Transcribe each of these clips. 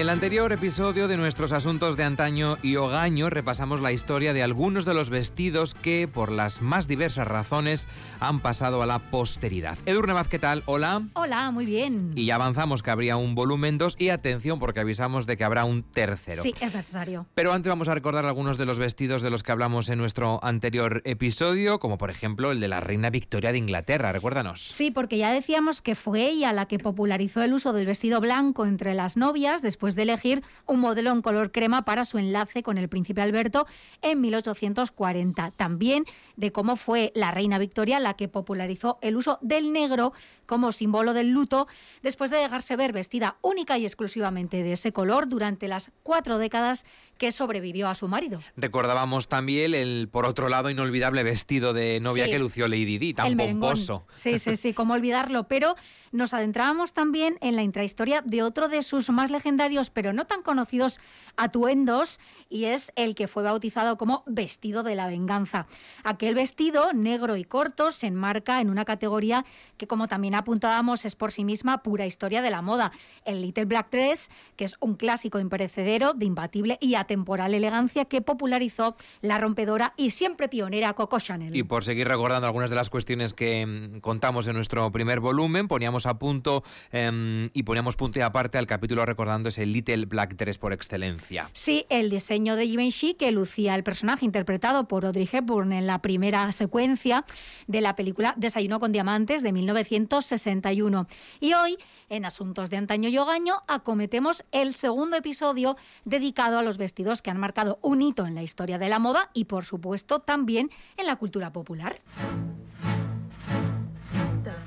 El anterior episodio de nuestros asuntos de antaño y hogaño repasamos la historia de algunos de los vestidos que, por las más diversas razones, han pasado a la posteridad. Edurne Vaz, ¿qué tal? Hola. Hola, muy bien. Y ya avanzamos que habría un volumen 2 y atención porque avisamos de que habrá un tercero. Sí, es necesario. Pero antes vamos a recordar algunos de los vestidos de los que hablamos en nuestro anterior episodio, como por ejemplo el de la reina Victoria de Inglaterra. Recuérdanos. Sí, porque ya decíamos que fue ella la que popularizó el uso del vestido blanco entre las novias después de elegir un modelo en color crema para su enlace con el príncipe Alberto en 1840. También de cómo fue la reina Victoria la que popularizó el uso del negro como símbolo del luto después de dejarse ver vestida única y exclusivamente de ese color durante las cuatro décadas que sobrevivió a su marido. Recordábamos también el, por otro lado, inolvidable vestido de novia Sí. que lució Lady Di, tan pomposo. Sí, sí, sí, cómo olvidarlo. Pero nos adentrábamos también en la intrahistoria de otro de sus más legendarios, pero no tan conocidos atuendos, y es el que fue bautizado como vestido de la venganza. Aquel vestido, negro y corto, se enmarca en una categoría que, como también apuntábamos, es por sí misma pura historia de la moda. El Little Black Dress, que es un clásico imperecedero de imbatible y atemporal elegancia que popularizó la rompedora y siempre pionera Coco Chanel. Y por seguir recordando algunas de las cuestiones que mm, contamos en nuestro primer volumen, poníamos a punto em, y poníamos punto y aparte al capítulo recordando ese Little Black Dress por excelencia. Sí, el diseño de Givenchy que lucía el personaje interpretado por Audrey Hepburn en la primera secuencia de la película Desayuno con Diamantes de 1961. Y hoy, en Asuntos de Antaño y Hogaño, acometemos el segundo episodio dedicado a los vestidos que han marcado un hito en la historia de la moda y, por supuesto, también en la cultura popular.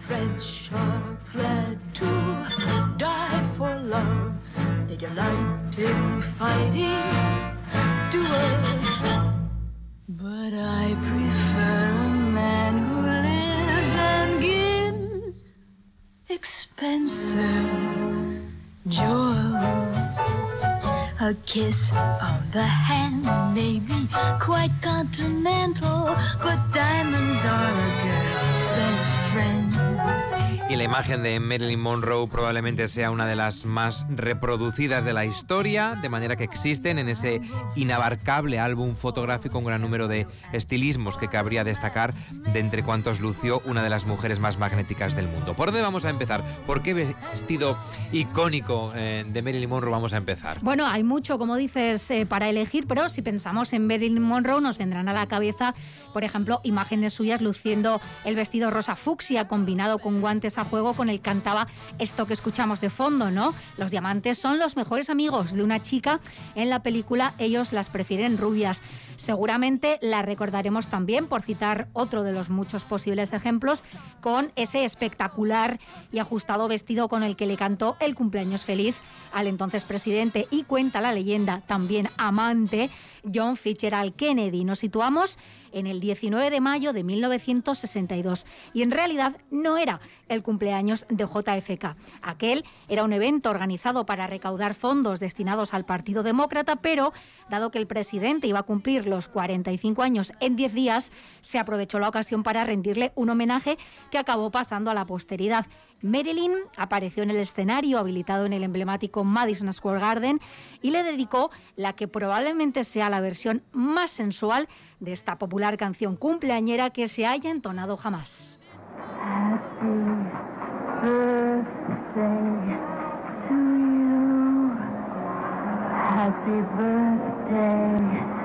French are glad to die for love. They delight in fighting duels. But I prefer a man who lives and gives expensive jewels. A kiss on the hand may be quite continental, but diamonds are a girl's best friend. Y la imagen de Marilyn Monroe probablemente sea una de las más reproducidas de la historia, de manera que existen en ese inabarcable álbum fotográfico un gran número de estilismos que cabría destacar de entre cuantos lució una de las mujeres más magnéticas del mundo. ¿Por dónde vamos a empezar? ¿Por qué vestido icónico eh, de Marilyn Monroe vamos a empezar? Bueno, hay mucho, como dices, eh, para elegir, pero si pensamos en Marilyn Monroe nos vendrán a la cabeza, por ejemplo, imágenes suyas luciendo el vestido rosa fucsia combinado con guantes a juego con el cantaba esto que escuchamos de fondo, ¿no? Los diamantes son los mejores amigos de una chica. En la película ellos las prefieren rubias. Seguramente la recordaremos también, por citar otro de los muchos posibles ejemplos, con ese espectacular y ajustado vestido con el que le cantó el cumpleaños feliz al entonces presidente y cuenta la leyenda, también amante, John Fitzgerald Kennedy. Nos situamos en el 19 de mayo de 1962 y en realidad no era el cumpleaños de JFK. Aquel era un evento organizado para recaudar fondos destinados al Partido Demócrata, pero dado que el presidente iba a cumplir los 45 años en 10 días, se aprovechó la ocasión para rendirle un homenaje que acabó pasando a la posteridad. Marilyn apareció en el escenario habilitado en el emblemático Madison Square Garden y le dedicó la que probablemente sea la versión más sensual de esta popular canción cumpleañera que se haya entonado jamás. Happy birthday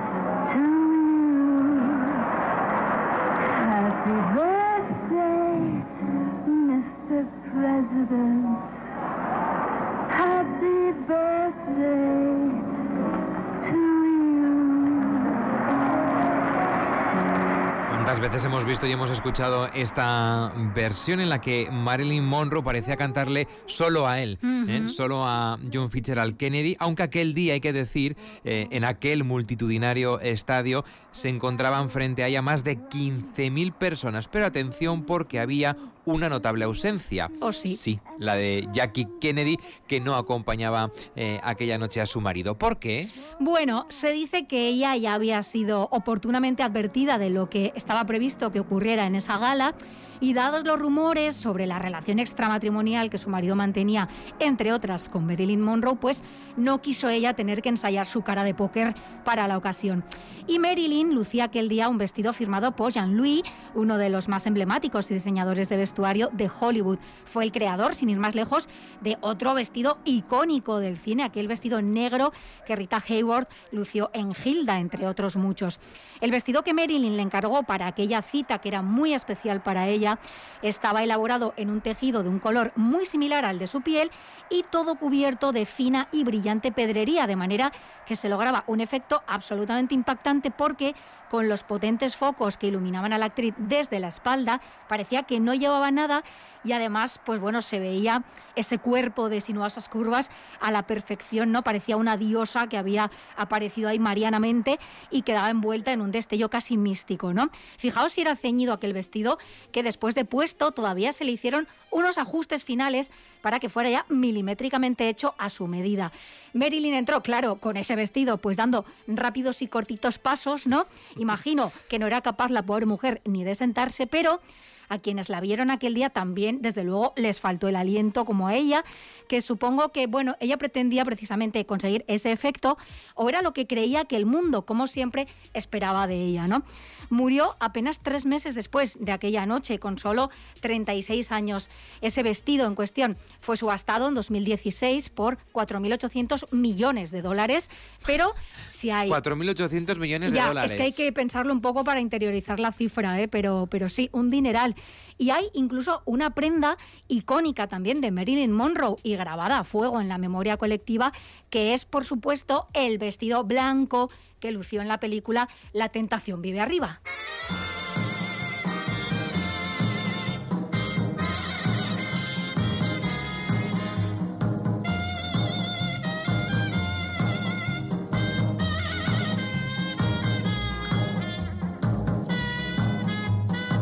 veces hemos visto y hemos escuchado esta versión en la que Marilyn Monroe parecía cantarle solo a él, ¿eh? solo a John Fitzgerald Kennedy? Aunque aquel día, hay que decir, eh, en aquel multitudinario estadio se encontraban frente a ella más de 15.000 personas. Pero atención porque había una notable ausencia. ¿O sí? Sí, la de Jackie Kennedy, que no acompañaba eh, aquella noche a su marido. ¿Por qué? Bueno, se dice que ella ya había sido oportunamente advertida de lo que estaba previsto que ocurriera en esa gala y dados los rumores sobre la relación extramatrimonial que su marido mantenía, entre otras con Marilyn Monroe, pues no quiso ella tener que ensayar su cara de póker para la ocasión. Y Marilyn lucía aquel día un vestido firmado por Jean-Louis, uno de los más emblemáticos y diseñadores de vestuario de Hollywood. Fue el creador, sin ir más lejos, de otro vestido icónico del cine, aquel vestido negro que Rita Hayward lució en Hilda, entre otros muchos. El vestido que Marilyn le encargó para aquella cita, que era muy especial para ella, estaba elaborado en un tejido de un color muy similar al de su piel y todo cubierto de fina y brillante pedrería, de manera que se lograba un efecto absolutamente impactante porque con los potentes focos que iluminaban a la actriz desde la espalda, parecía que no llevaba nada y además, pues bueno, se veía ese cuerpo de sinuosas curvas a la perfección, ¿no? Parecía una diosa que había aparecido ahí marianamente y quedaba envuelta en un destello casi místico, ¿no? Fijaos si era ceñido aquel vestido que después de puesto todavía se le hicieron unos ajustes finales para que fuera ya milimétricamente hecho a su medida. Marilyn entró, claro, con ese vestido, pues dando rápidos y cortitos pasos, ¿no? Imagino que no era capaz la pobre mujer ni de sentarse, pero a quienes la vieron aquel día también, desde luego, les faltó el aliento como a ella, que supongo que, bueno, ella pretendía precisamente conseguir ese efecto o era lo que creía que el mundo, como siempre, esperaba de ella, ¿no? Murió apenas tres meses después de aquella noche, con solo 36 años. Ese vestido en cuestión fue subastado en 2016 por 4.800 millones de dólares, pero si hay... 4.800 millones de ya, dólares. Es que hay que pensarlo un poco para interiorizar la cifra, ¿eh? pero, pero sí, un dineral. Y hay incluso una prenda icónica también de Marilyn Monroe y grabada a fuego en la memoria colectiva, que es, por supuesto, el vestido blanco que lució en la película La tentación vive arriba.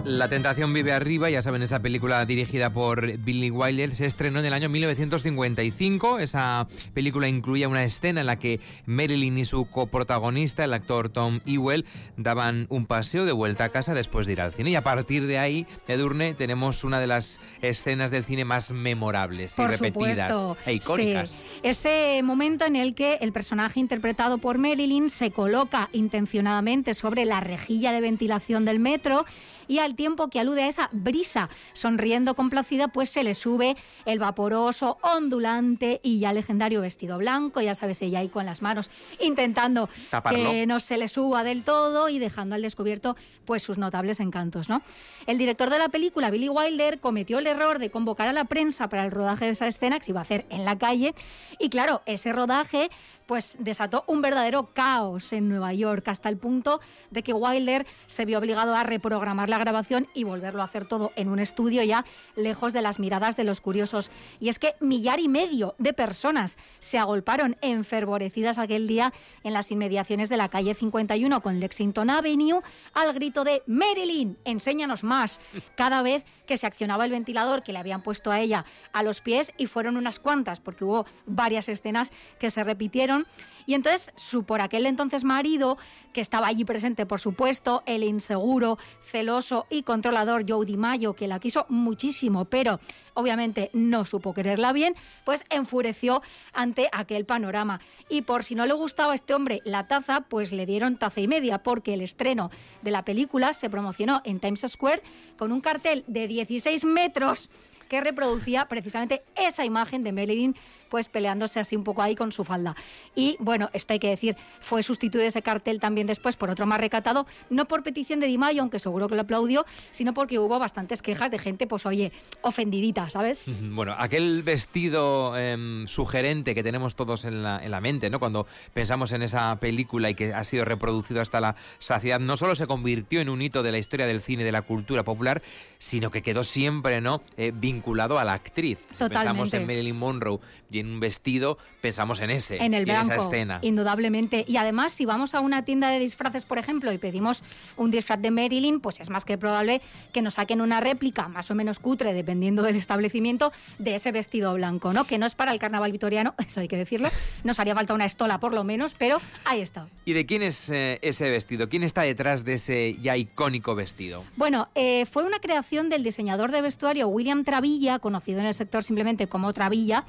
La tentación vive arriba, ya saben, esa película dirigida por Billy Wilder se estrenó en el año 1955. Esa película incluía una escena en la que Marilyn y su coprotagonista, el actor Tom Ewell, daban un paseo de vuelta a casa después de ir al cine. Y a partir de ahí, Edurne, tenemos una de las escenas del cine más memorables y Por repetidas supuesto. e icónicas. Sí. Ese momento en el que el personaje interpretado por Marilyn se coloca intencionadamente sobre la rejilla de ventilación del metro y al tiempo que alude a esa brisa sonriendo complacida, pues se le sube el vaporoso, ondulante y ya legendario vestido blanco, ya sabes, ella ahí con las manos intentando Taparlo. que no se le suba del todo y dejando al descubierto pues sus notables encantos, ¿no? El director de la película, Billy Wilder, cometió el error de convocar a la prensa para el rodaje de esa escena que se iba a hacer en la calle y claro, ese rodaje pues desató un verdadero caos en Nueva York hasta el punto de que Wilder se vio obligado a reprogramar la grabación y volverlo a hacer todo en un estudio ya lejos de las miradas de los curiosos. Y es que millar y medio de personas se agolparon enfervorecidas aquel día en las inmediaciones de la calle 51 con Lexington Avenue al grito de Marilyn, enséñanos más, cada vez que se accionaba el ventilador que le habían puesto a ella a los pies y fueron unas cuantas porque hubo varias escenas que se repitieron y entonces su por aquel entonces marido, que estaba allí presente por supuesto, el inseguro, celoso y controlador Joe DiMaggio, que la quiso muchísimo, pero obviamente no supo quererla bien, pues enfureció ante aquel panorama. Y por si no le gustaba a este hombre la taza, pues le dieron taza y media, porque el estreno de la película se promocionó en Times Square con un cartel de 16 metros que reproducía precisamente esa imagen de Marilyn pues peleándose así un poco ahí con su falda. Y bueno, esto hay que decir, fue sustituido ese cartel también después por otro más recatado, no por petición de Di Maio, aunque seguro que lo aplaudió, sino porque hubo bastantes quejas de gente, pues oye, ofendidita, ¿sabes? Bueno, aquel vestido em, sugerente que tenemos todos en la, en la mente, ¿no? Cuando pensamos en esa película y que ha sido reproducido hasta la saciedad, no solo se convirtió en un hito de la historia del cine y de la cultura popular, sino que quedó siempre, ¿no? Eh, vinculado a la actriz. Si pensamos en Marilyn Monroe y en un vestido, pensamos en ese, en el blanco, esa escena. Indudablemente. Y además, si vamos a una tienda de disfraces, por ejemplo, y pedimos un disfraz de Marilyn, pues es más que probable que nos saquen una réplica más o menos cutre, dependiendo del establecimiento, de ese vestido blanco, ¿no? Que no es para el carnaval vitoriano, eso hay que decirlo. Nos haría falta una estola por lo menos, pero ahí está. ¿Y de quién es eh, ese vestido? ¿Quién está detrás de ese ya icónico vestido? Bueno, eh, fue una creación del diseñador de vestuario William Travilla, conocido en el sector simplemente como Travilla.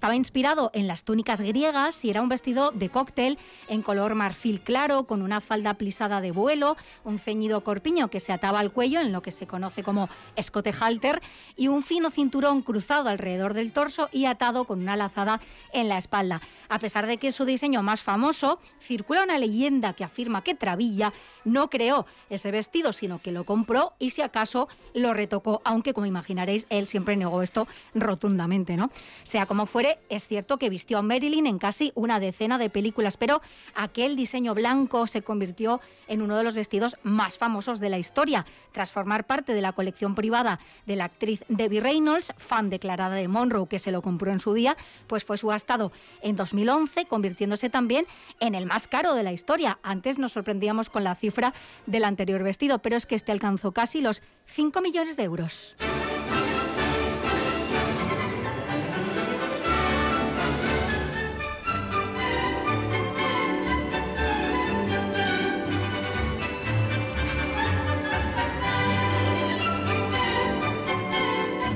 Estaba inspirado en las túnicas griegas y era un vestido de cóctel en color marfil claro, con una falda plisada de vuelo, un ceñido corpiño que se ataba al cuello en lo que se conoce como escote halter y un fino cinturón cruzado alrededor del torso y atado con una lazada en la espalda. A pesar de que su diseño más famoso, circula una leyenda que afirma que Travilla no creó ese vestido, sino que lo compró y si acaso lo retocó, aunque como imaginaréis, él siempre negó esto rotundamente, ¿no? Sea como fuere, es cierto que vistió a Marilyn en casi una decena de películas, pero aquel diseño blanco se convirtió en uno de los vestidos más famosos de la historia, tras formar parte de la colección privada de la actriz Debbie Reynolds, fan declarada de Monroe, que se lo compró en su día, pues fue subastado en 2011, convirtiéndose también en el más caro de la historia. Antes nos sorprendíamos con la cifra del anterior vestido, pero es que este alcanzó casi los 5 millones de euros.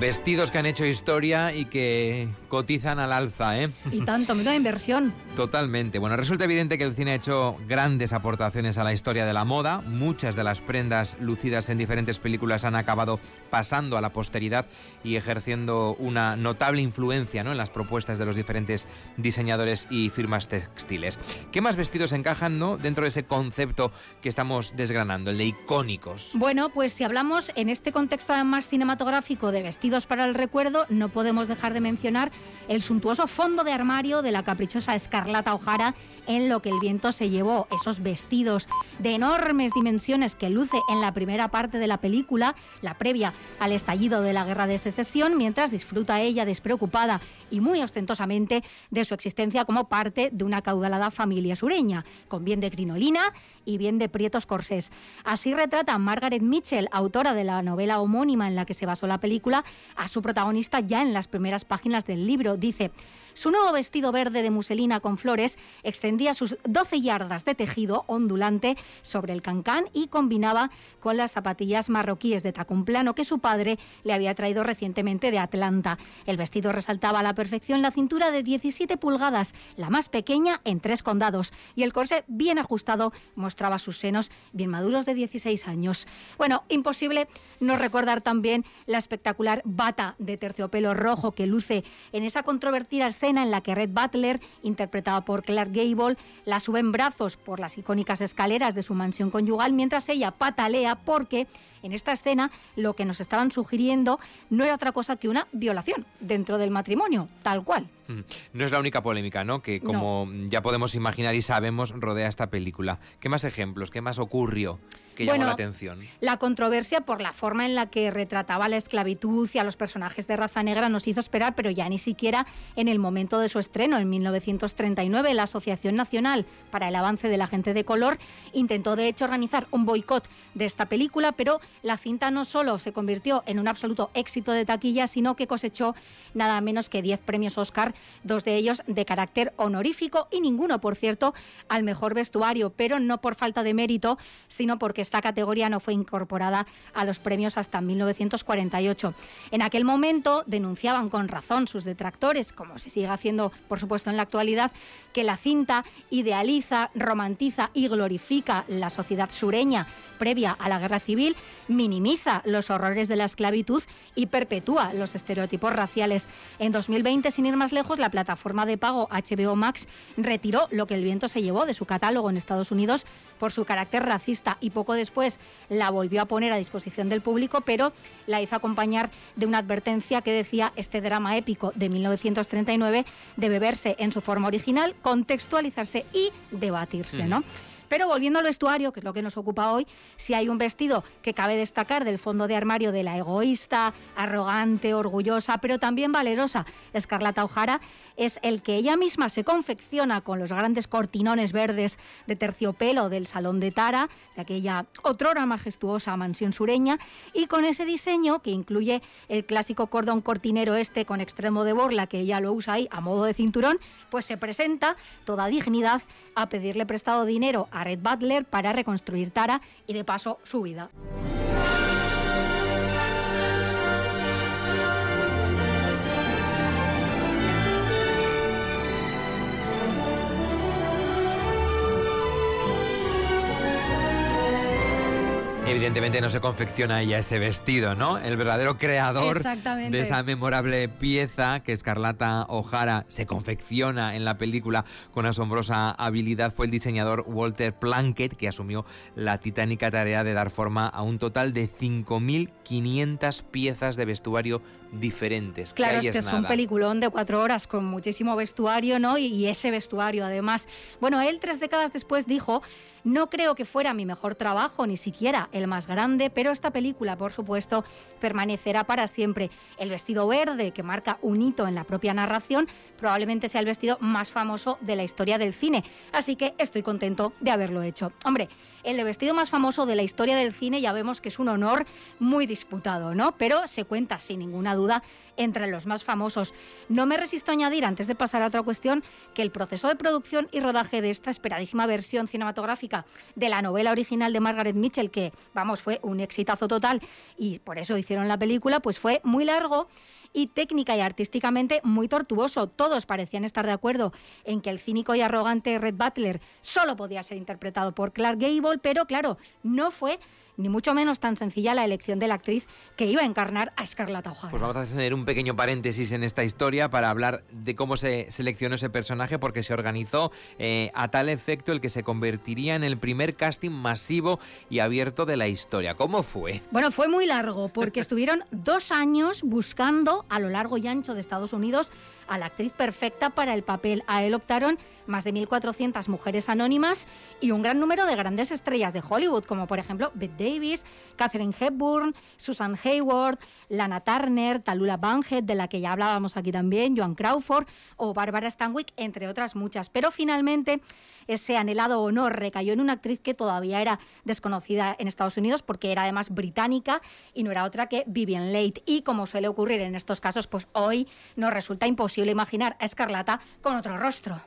Vestidos que han hecho historia y que cotizan al alza, ¿eh? Y tanto, da inversión. Totalmente. Bueno, resulta evidente que el cine ha hecho grandes aportaciones a la historia de la moda. Muchas de las prendas lucidas en diferentes películas han acabado pasando a la posteridad y ejerciendo una notable influencia ¿no? en las propuestas de los diferentes diseñadores y firmas textiles. ¿Qué más vestidos encajan ¿no? dentro de ese concepto que estamos desgranando, el de icónicos? Bueno, pues si hablamos en este contexto más cinematográfico de vestidos, para el recuerdo, no podemos dejar de mencionar el suntuoso fondo de armario de la caprichosa Escarlata O'Hara en lo que el viento se llevó, esos vestidos de enormes dimensiones que luce en la primera parte de la película, la previa al estallido de la guerra de secesión, mientras disfruta ella despreocupada y muy ostentosamente de su existencia como parte de una caudalada familia sureña, con bien de crinolina y bien de prietos corsés. Así retrata Margaret Mitchell, autora de la novela homónima en la que se basó la película, a su protagonista ya en las primeras páginas del libro. Dice, su nuevo vestido verde de muselina con flores extendía sus 12 yardas de tejido ondulante sobre el cancán y combinaba con las zapatillas marroquíes de tacón plano que su padre le había traído recientemente de Atlanta. El vestido resaltaba a la perfección la cintura de 17 pulgadas, la más pequeña en tres condados, y el corsé bien ajustado mostraba sus senos bien maduros de 16 años. Bueno, imposible no recordar también la espectacular bata de terciopelo rojo que luce en esa controvertida escena en la que Red Butler, interpretada por Clark Gable, la sube en brazos por las icónicas escaleras de su mansión conyugal mientras ella patalea porque en esta escena lo que nos estaban sugiriendo no era otra cosa que una violación dentro del matrimonio, tal cual. No es la única polémica, ¿no? Que como ya podemos imaginar y sabemos, rodea esta película. ¿Qué más ejemplos? ¿Qué más ocurrió que llamó la atención? La controversia por la forma en la que retrataba la esclavitud y a los personajes de raza negra nos hizo esperar, pero ya ni siquiera en el momento de su estreno, en 1939, la Asociación Nacional para el Avance de la Gente de Color intentó de hecho organizar un boicot de esta película, pero la cinta no solo se convirtió en un absoluto éxito de taquilla, sino que cosechó nada menos que 10 premios Oscar dos de ellos de carácter honorífico y ninguno, por cierto, al mejor vestuario, pero no por falta de mérito, sino porque esta categoría no fue incorporada a los premios hasta 1948. En aquel momento denunciaban con razón sus detractores, como se sigue haciendo, por supuesto, en la actualidad, que la cinta idealiza, romantiza y glorifica la sociedad sureña previa a la guerra civil, minimiza los horrores de la esclavitud y perpetúa los estereotipos raciales. En 2020, sin ir más lejos, lejos, la plataforma de pago HBO Max retiró lo que el viento se llevó de su catálogo en Estados Unidos por su carácter racista y poco después la volvió a poner a disposición del público, pero la hizo acompañar de una advertencia que decía este drama épico de 1939 debe verse en su forma original, contextualizarse y debatirse, ¿no? Pero volviendo al vestuario, que es lo que nos ocupa hoy, si hay un vestido que cabe destacar del fondo de armario de la egoísta, arrogante, orgullosa, pero también valerosa Escarlata O'Hara, es el que ella misma se confecciona con los grandes cortinones verdes de terciopelo del Salón de Tara, de aquella otrora majestuosa mansión sureña, y con ese diseño que incluye el clásico cordón cortinero este con extremo de borla, que ella lo usa ahí a modo de cinturón, pues se presenta toda dignidad a pedirle prestado dinero a Red Butler para reconstruir Tara y de paso su vida. Evidentemente no se confecciona ella ese vestido, ¿no? El verdadero creador de esa memorable pieza que Escarlata O'Hara se confecciona en la película con asombrosa habilidad fue el diseñador Walter Plunkett, que asumió la titánica tarea de dar forma a un total de 5.500 piezas de vestuario diferentes. Claro, es que es un peliculón de cuatro horas con muchísimo vestuario, ¿no? Y, y ese vestuario, además. Bueno, él tres décadas después dijo, no creo que fuera mi mejor trabajo, ni siquiera el más grande, pero esta película, por supuesto, permanecerá para siempre. El vestido verde, que marca un hito en la propia narración, probablemente sea el vestido más famoso de la historia del cine. Así que estoy contento de haberlo hecho. Hombre, el vestido más famoso de la historia del cine ya vemos que es un honor muy disputado, ¿no? Pero se cuenta sin ninguna duda entre los más famosos. No me resisto a añadir, antes de pasar a otra cuestión, que el proceso de producción y rodaje de esta esperadísima versión cinematográfica de la novela original de Margaret Mitchell, que, vamos, fue un exitazo total y por eso hicieron la película, pues fue muy largo y técnica y artísticamente muy tortuoso. Todos parecían estar de acuerdo en que el cínico y arrogante Red Butler solo podía ser interpretado por Clark Gable, pero claro, no fue ni mucho menos tan sencilla la elección de la actriz que iba a encarnar a Scarlett O'Hara. Pues vamos a tener un pequeño paréntesis en esta historia para hablar de cómo se seleccionó ese personaje, porque se organizó eh, a tal efecto el que se convertiría en el primer casting masivo y abierto de la historia. ¿Cómo fue? Bueno, fue muy largo porque estuvieron dos años buscando a lo largo y ancho de Estados Unidos a la actriz perfecta para el papel. A él optaron más de 1.400 mujeres anónimas y un gran número de grandes estrellas de Hollywood, como por ejemplo Bette Davis, Catherine Hepburn, Susan Hayward, Lana Turner, Talula Banhead, de la que ya hablábamos aquí también, Joan Crawford o Barbara Stanwyck, entre otras muchas. Pero finalmente ese anhelado honor recayó en una actriz que todavía era desconocida en Estados Unidos porque era además británica y no era otra que Vivian Leigh. Y como suele ocurrir en estos casos, pues hoy nos resulta imposible imaginar a Escarlata con otro rostro.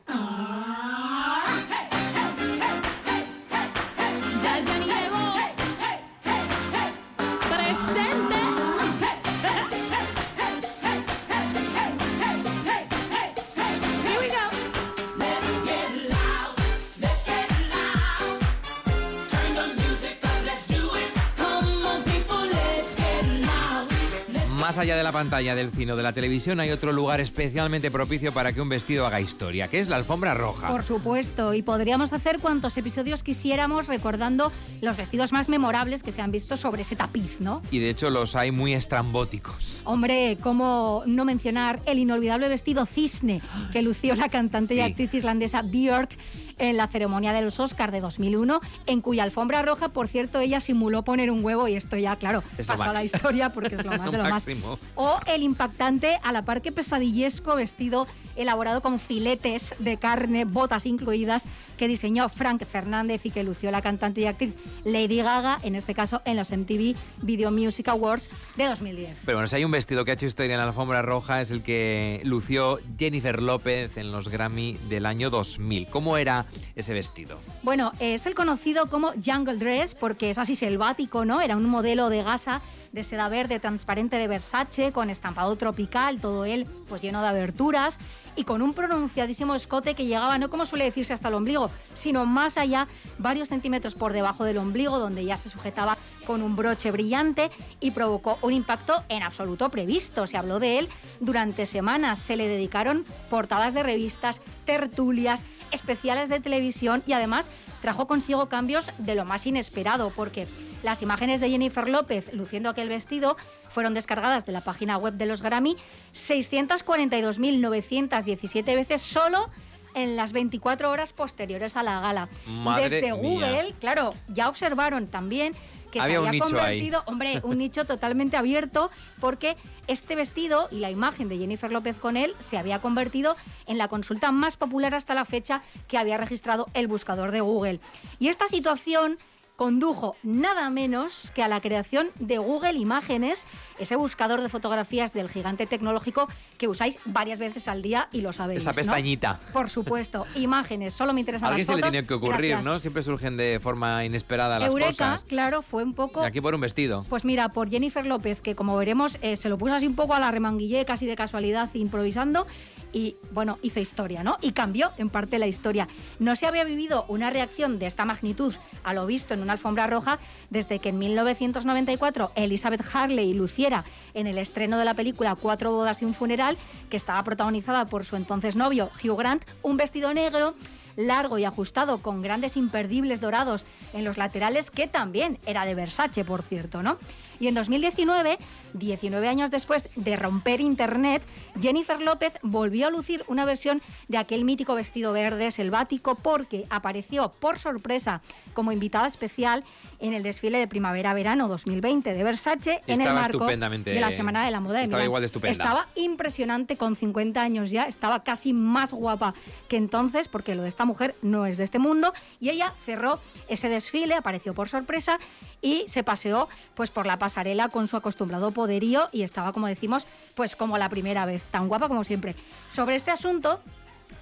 Más allá de la pantalla del cine o de la televisión, hay otro lugar especialmente propicio para que un vestido haga historia, que es la alfombra roja. Por supuesto, y podríamos hacer cuantos episodios quisiéramos recordando los vestidos más memorables que se han visto sobre ese tapiz, ¿no? Y de hecho los hay muy estrambóticos. Hombre, cómo no mencionar el inolvidable vestido cisne que lució la cantante y actriz islandesa Björk en la ceremonia de los Oscars de 2001, en cuya alfombra roja, por cierto, ella simuló poner un huevo y esto ya, claro, Es pasó a la historia porque es lo más de lo más. O el impactante, a la par que pesadillesco vestido elaborado con filetes de carne, botas incluidas, que diseñó Frank Fernández y que lució la cantante y actriz Lady Gaga, en este caso en los MTV Video Music Awards de 2010. Pero bueno, si hay un vestido que ha hecho historia en la alfombra roja es el que lució Jennifer López en los Grammy del año 2000. ¿Cómo era ese vestido? Bueno, es el conocido como Jungle Dress porque es así selvático, ¿no? Era un modelo de gasa de seda verde transparente de Versace con estampado tropical, todo él pues lleno de aberturas y con un pronunciadísimo escote que llegaba no como suele decirse hasta el ombligo, sino más allá, varios centímetros por debajo del ombligo donde ya se sujetaba con un broche brillante y provocó un impacto en absoluto previsto. Se habló de él durante semanas, se le dedicaron portadas de revistas, tertulias, especiales de televisión y además trajo consigo cambios de lo más inesperado porque las imágenes de Jennifer López luciendo aquel vestido fueron descargadas de la página web de los Grammy 642.917 veces solo en las 24 horas posteriores a la gala. Madre desde mía. Google, claro, ya observaron también que Había se un había nicho convertido, hombre, un nicho totalmente abierto porque este vestido y la imagen de Jennifer López con él se había convertido en la consulta más popular hasta la fecha que había registrado el buscador de Google. Y esta situación condujo nada menos que a la creación de Google Imágenes, ese buscador de fotografías del gigante tecnológico que usáis varias veces al día y lo sabéis. Esa ¿no? pestañita. Por supuesto, imágenes, solo me interesan A alguien las se le fotos. tenía que ocurrir, Gracias. ¿no? Siempre surgen de forma inesperada las Eureka, cosas. claro, fue un poco Y aquí por un vestido. pues mira, por Jennifer López, que como veremos eh, se lo puso así un poco a la remanguillé, casi de casualidad, improvisando, y bueno, hizo historia, ¿no? Y cambió en parte la historia. No se había vivido una reacción de esta magnitud a lo visto en alfombra roja desde que en 1994 Elizabeth Harley luciera en el estreno de la película Cuatro bodas y un funeral, que estaba protagonizada por su entonces novio Hugh Grant, un vestido negro largo y ajustado con grandes imperdibles dorados en los laterales, que también era de Versace, por cierto, ¿no? Y en 2019, 19 años después de romper Internet, Jennifer López volvió a lucir una versión de aquel mítico vestido verde selvático porque apareció por sorpresa como invitada especial en el desfile de primavera-verano 2020 de Versace en el marco de la Semana de la Moda estaba igual de estupenda. Estaba impresionante con 50 años ya, estaba casi más guapa que entonces, porque lo de esta mujer no es de este mundo, y ella cerró ese desfile, apareció por sorpresa y se paseó pues por la pasarela con su acostumbrado poderío y estaba, como decimos, pues como la primera vez, tan guapa como siempre. Sobre este asunto,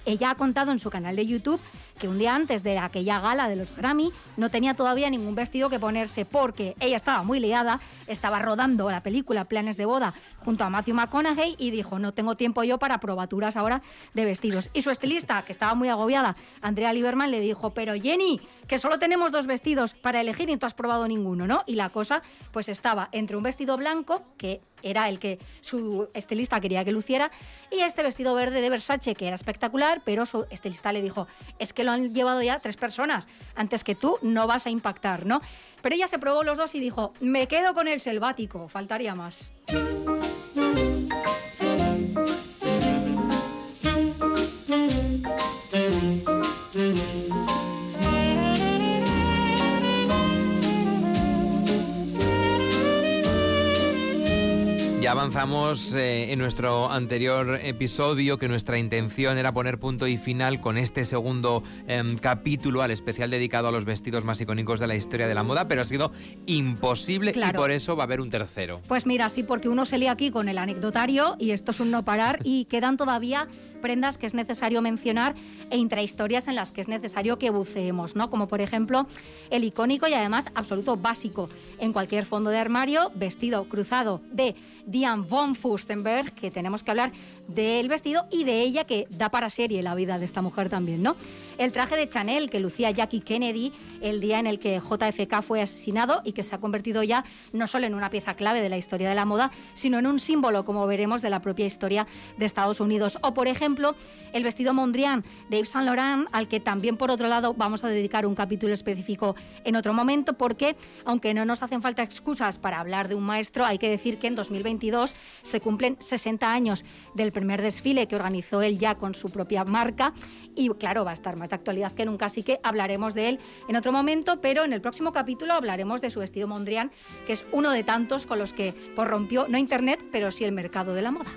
ella ha contado en su canal de YouTube que un día antes de aquella gala de los Grammy no tenía todavía ningún vestido que ponerse porque ella estaba muy liada, estaba rodando la película Planes de Boda junto a Matthew McConaughey y dijo, no tengo tiempo yo para probaturas ahora de vestidos. Y su estilista, que estaba muy agobiada, Andrea Lieberman, le dijo, pero Jenny, que solo tenemos dos vestidos para elegir y tú has probado ninguno, ¿no? Y la cosa pues estaba entre un vestido blanco, que era el que su estilista quería que luciera, y este vestido verde de Versace, que era espectacular, pero su estilista le dijo, es que lo han llevado ya tres personas, antes que tú no vas a impactar, ¿no? Pero ella se probó los dos y dijo, me quedo con el selvático, faltaría más. Avanzamos eh, en nuestro anterior episodio que nuestra intención era poner punto y final con este segundo em, capítulo al especial dedicado a los vestidos más icónicos de la historia de la moda, pero ha sido imposible y Claro. por eso va a haber un tercero. Pues mira, sí, porque uno se lía aquí con el anecdotario y esto es un no parar y quedan todavía prendas que es necesario mencionar e intrahistorias en las que es necesario que buceemos, ¿no? Como por ejemplo el icónico y además absoluto básico en cualquier fondo de armario, vestido cruzado de Diane von Furstenberg, que tenemos que hablar del vestido y de ella que da para serie la vida de esta mujer también, ¿no? El traje de Chanel que lucía Jackie Kennedy el día en el que JFK fue asesinado y que se ha convertido ya no solo en una pieza clave de la historia de la moda, sino en un símbolo, como veremos, de la propia historia de Estados Unidos. O, por ejemplo, el vestido Mondrian de Yves Saint Laurent, al que también, por otro lado, vamos a dedicar un capítulo específico en otro momento, porque, aunque no nos hacen falta excusas para hablar de un maestro, hay que decir que en 2022 se cumplen 60 años del primer desfile que organizó él ya con su propia marca y claro, va a estar más de actualidad que nunca, así que hablaremos de él en otro momento, pero en el próximo capítulo hablaremos de su vestido Mondrian, que es uno de tantos con los que pues, rompió no Internet, pero sí el mercado de la moda.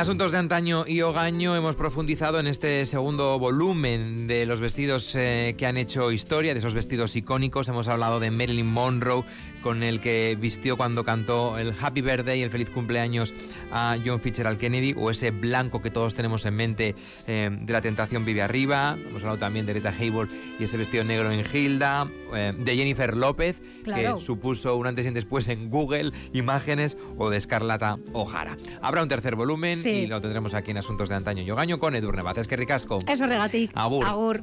Asuntos de antaño y hogaño hemos profundizado en este segundo volumen de los vestidos eh, que han hecho historia, de esos vestidos icónicos. Hemos hablado de Marilyn Monroe, con el que vistió cuando cantó el Happy Birthday, el feliz cumpleaños a John Fitzgerald Kennedy, o ese blanco que todos tenemos en mente eh, de la tentación vive arriba. Hemos hablado también de Rita Hayworth y ese vestido negro en Hilda, eh, de Jennifer López, Claro. que supuso un antes y un después en Google Imágenes, o de Escarlata O'Hara. Habrá un tercer volumen Sí. Y lo tendremos aquí en Asuntos de Antaño y Hogaño con Edurne. Es que ricasco. Eso regatic. Agur. Agur.